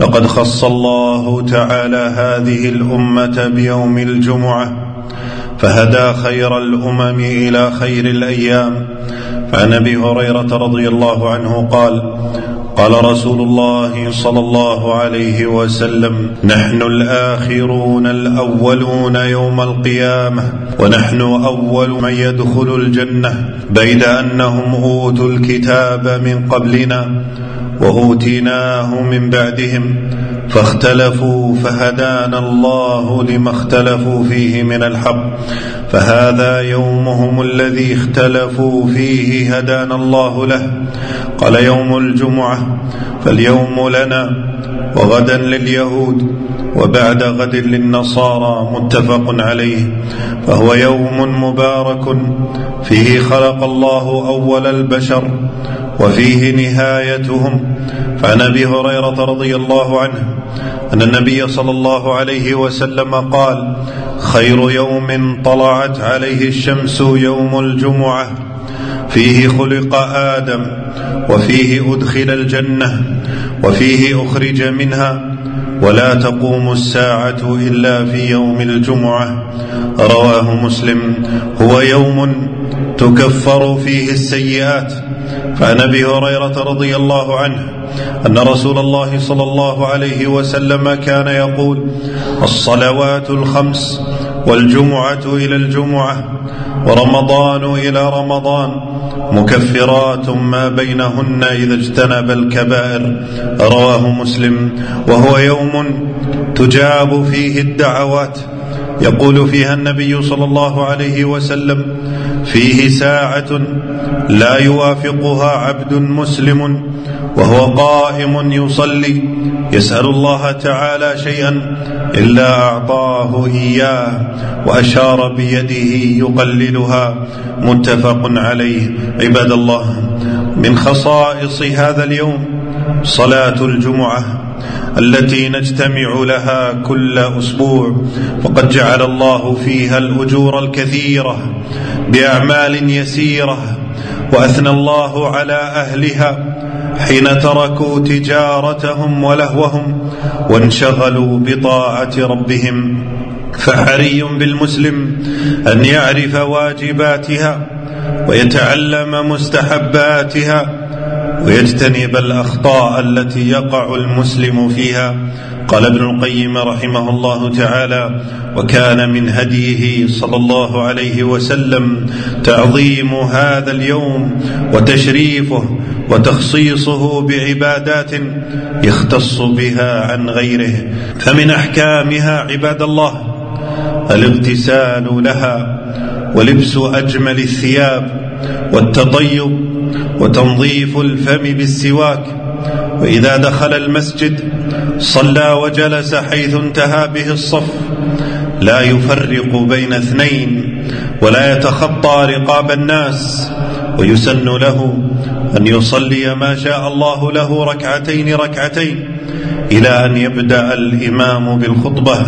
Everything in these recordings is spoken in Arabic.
لقد خص الله تعالى هذه الأمة بيوم الجمعة فهدى خير الأمم إلى خير الأيام. فعن أبي هريرة رضي الله عنه قال قال رسول الله صلى الله عليه وسلم نحن الآخرون الأولون يوم القيامة ونحن أول من يدخل الجنة بيد أنهم أوتوا الكتاب من قبلنا. واوتيناه من بعدهم فاختلفوا فهدانا الله لما اختلفوا فيه من الحق فهذا يومهم الذي اختلفوا فيه هدانا الله له قال يوم الجمعه فاليوم لنا وغدا لليهود وبعد غد للنصارى متفق عليه فهو يوم مبارك فيه خلق الله أول البشر وفيه نهايتهم. فعن أبي هريرة رضي الله عنه أن النبي صلى الله عليه وسلم قال خير يوم طلعت عليه الشمس يوم الجمعة فيه خلق آدم وفيه أدخل الجنة وفيه أخرج منها ولا تقوم الساعة إلا في يوم الجمعة. رواه مسلم هو يوم تكفر فيه السيئات. فعن أبي هريرة رضي الله عنه أن رسول الله صلى الله عليه وسلم كان يقول الصلوات الخمس والجمعة إلى الجمعة. ورمضان إلى رمضان مكفرات ما بينهن إذا اجتنب الكبائر. رواه مسلم. وهو يوم تجاب فيه الدعوات. يقول فيها النبي صلى الله عليه وسلم فيه ساعة لا يوافقها عبد مسلم وهو قائم يصلي. يسأل الله تعالى شيئا إلا أعطاه إياه وأشار بيده يقللها. متفق عليه. عباد الله من خصائص هذا اليوم صلاة الجمعة التي نجتمع لها كل أسبوع. فقد جعل الله فيها الأجور الكثيرة بأعمال يسيرة وأثنى الله على أهلها. حين تركوا تجارتهم ولهوهم وانشغلوا بطاعة ربهم فحري بالمسلم أن يعرف واجباتها ويتعلم مستحباتها ويجتنب الأخطاء التي يقع المسلم فيها قال ابن القيم رحمه الله تعالى وكان من هديه صلى الله عليه وسلم تعظيم هذا اليوم وتشريفه وتخصيصه بعبادات يختص بها عن غيره فمن أحكامها عباد الله الاغتسال لها ولبس أجمل الثياب والتطيب وتنظيف الفم بالسواك وإذا دخل المسجد صلى وجلس حيث انتهى به الصف. لا يفرق بين اثنين ولا يتخطى رقاب الناس ويسن له أن يصلي ما شاء الله له ركعتين ركعتين إلى أن يبدأ الإمام بالخطبة.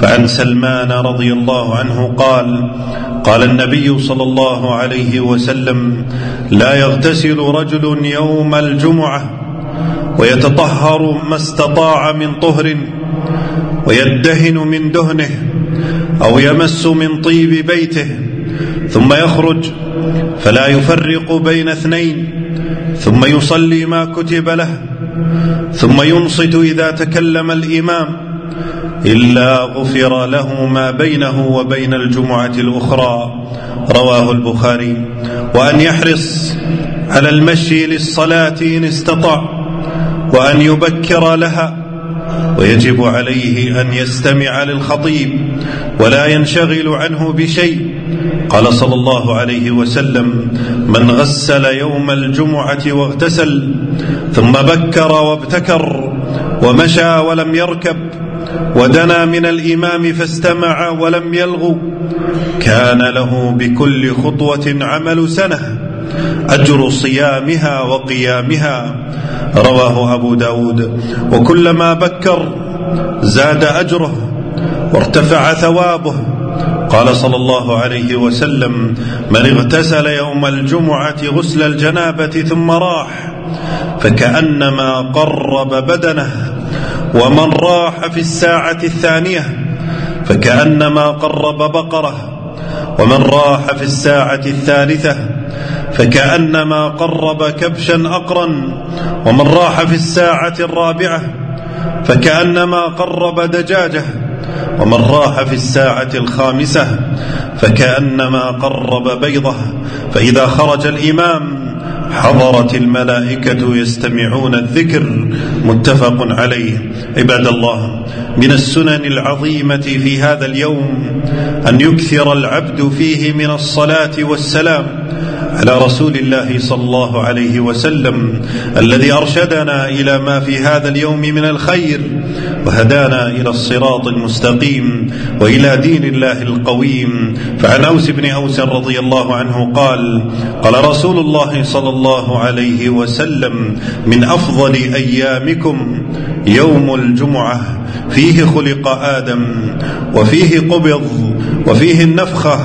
فعن سلمان رضي الله عنه قال قال النبي صلى الله عليه وسلم لا يغتسل رجل يوم الجمعة. ويتطهر ما استطاع من طهر ويدهن من دهنه أو يمس من طيب بيته ثم يخرج فلا يفرق بين اثنين ثم يصلي ما كتب له ثم ينصت إذا تكلم الإمام إلا غفر له ما بينه وبين الجمعة الأخرى رواه البخاري وأن يحرص على المشي للصلاة إن استطاع وأن يبكر لها ويجب عليه أن يستمع للخطيب ولا ينشغل عنه بشيء. قال صلى الله عليه وسلم من غسل يوم الجمعة واغتسل ثم بكر وابتكر ومشى ولم يركب ودنا من الإمام فاستمع ولم يلغو كان له بكل خطوة عمل سنة أجر صيامها وقيامها رواه أبو داود. وكلما بكر زاد أجره وارتفع ثوابه. قال صلى الله عليه وسلم من اغتسل يوم الجمعة غسل الجنابة ثم راح فكأنما قرب بدنه ومن راح في الساعة الثانية فكأنما قرب بقرة ومن راح في الساعة الثالثة فكأنما قرب كبشا أقرا ومن راح في الساعة الرابعة فكأنما قرب دجاجة ومن راح في الساعة الخامسة فكأنما قرب بيضة. فإذا خرج الإمام حضرت الملائكة يستمعون الذكر متفق عليه. عباد الله من السنن العظيمة في هذا اليوم أن يكثر العبد فيه من الصلاة والسلام على رسول الله صلى الله عليه وسلم الذي أرشدنا إلى ما في هذا اليوم من الخير وهدانا إلى الصراط المستقيم وإلى دين الله القويم. فعن أوس بن أوس رضي الله عنه قال قال رسول الله صلى الله عليه وسلم من أفضل أيامكم يوم الجمعة فيه خلق آدم وفيه قبض وفيه النفخة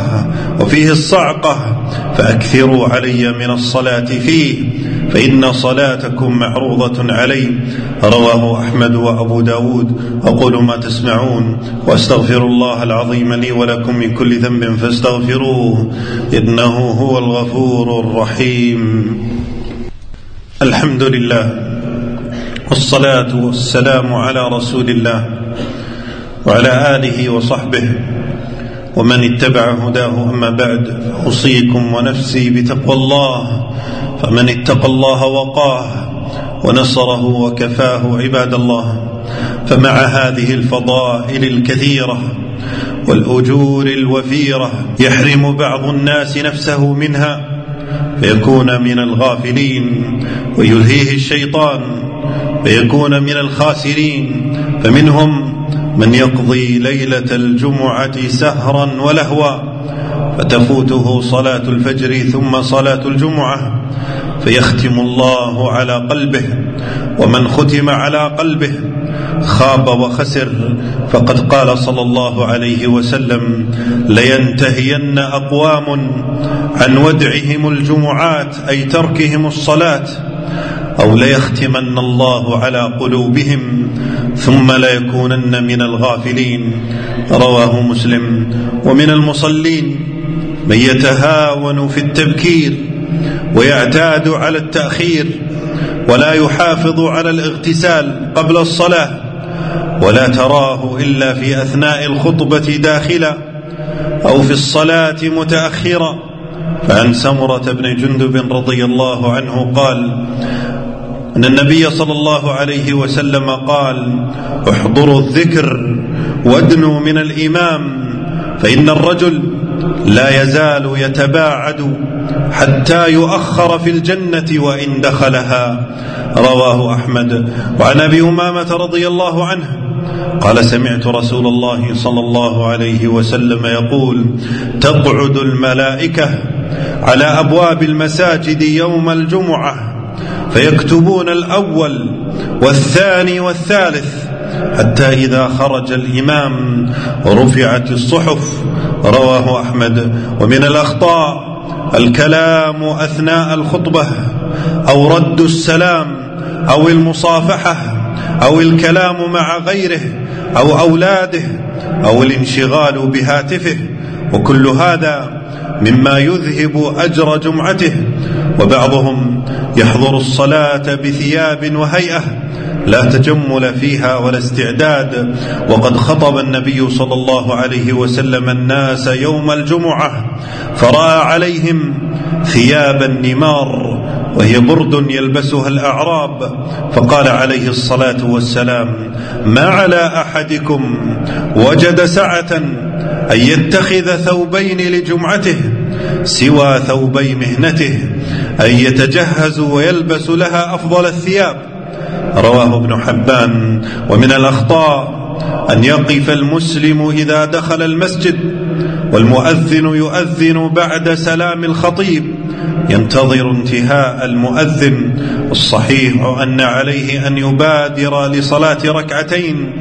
وفيه الصعقة فأكثروا علي من الصلاة فيه فإن صلاتكم معروضة علي رواه أحمد وأبو داود. أقول ما تسمعون وأستغفر الله العظيم لي ولكم من كل ذنب فاستغفروه إنه هو الغفور الرحيم. الحمد لله والصلاة والسلام على رسول الله وعلى آله وصحبه ومن اتبع هداه أما بعد أوصيكم ونفسي بتقوى الله فمن اتقى الله وقاه ونصره وكفاه عباد الله فمع هذه الفضائل الكثيرة والأجور الوفيرة يحرم بعض الناس نفسه منها فيكون من الغافلين ويلهيه الشيطان فيكون من الخاسرين فمنهم من يقضي ليلة الجمعة سهرا ولهوا فتفوته صلاة الفجر ثم صلاة الجمعة فيختم الله على قلبه ومن ختم على قلبه خاب وخسر فقد قال صلى الله عليه وسلم لينتهين أقوام عن ودعهم الجمعات أي تركهم الصلاة أو ليختمن الله على قلوبهم ثم ليكونن من الغافلين. رواه مسلم. ومن المصلين من يتهاون في التبكير ويعتاد على التأخير ولا يحافظ على الاغتسال قبل الصلاة ولا تراه إلا في أثناء الخطبة داخلا أو في الصلاة متأخرا. فعن سمرة بن جندب رضي الله عنه قال أن النبي صلى الله عليه وسلم قال احضروا الذكر وادنوا من الإمام فإن الرجل لا يزال يتباعد حتى يؤخر في الجنة وإن دخلها. رواه أحمد. وعن أبي أمامة رضي الله عنه قال سمعت رسول الله صلى الله عليه وسلم يقول تقعد الملائكة على أبواب المساجد يوم الجمعة فيكتبون الأول والثاني والثالث حتى إذا خرج الإمام رفعت الصحف رواه أحمد. ومن الأخطاء الكلام أثناء الخطبة أو رد السلام أو المصافحة أو الكلام مع غيره أو أولاده أو الانشغال بهاتفه. وكل هذا مما يذهب أجر جمعته. وبعضهم يحضر الصلاة بثياب وهيئة لا تجمل فيها ولا استعداد. وقد خطب النبي صلى الله عليه وسلم الناس يوم الجمعة فرأى عليهم ثياب النمار وهي برد يلبسها الأعراب. فقال عليه الصلاة والسلام ما على أحدكم وجد سعة أن يتخذ ثوبين لجمعته سوى ثوبي مهنته أن يتجهز ويلبس لها أفضل الثياب. رواه ابن حبان. ومن الأخطاء أن يقف المسلم إذا دخل المسجد والمؤذن يؤذن بعد سلام الخطيب. ينتظر انتهاء المؤذن الصحيح أن عليه أن يبادر لصلاة ركعتين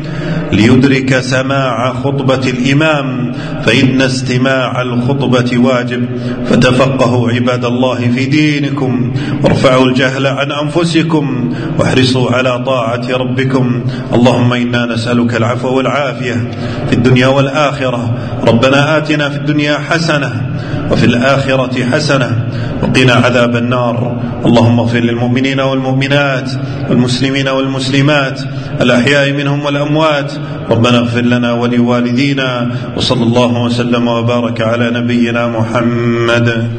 ليدرك سماع خطبة الإمام فإن استماع الخطبة واجب فتفقهوا عباد الله في دينكم وارفعوا الجهل عن أنفسكم واحرصوا على طاعة ربكم. اللهم إنا نسألك العفو والعافية في الدنيا والآخرة. ربنا آتنا في الدنيا حسنة وفي الآخرة حسنة. وقنا عذاب النار. اللهم اغفر للمؤمنين والمؤمنات والمسلمين والمسلمات الأحياء منهم والأموات. ربنا اغفر لنا ولوالدينا وصلى الله وسلم وبارك على نبينا محمد.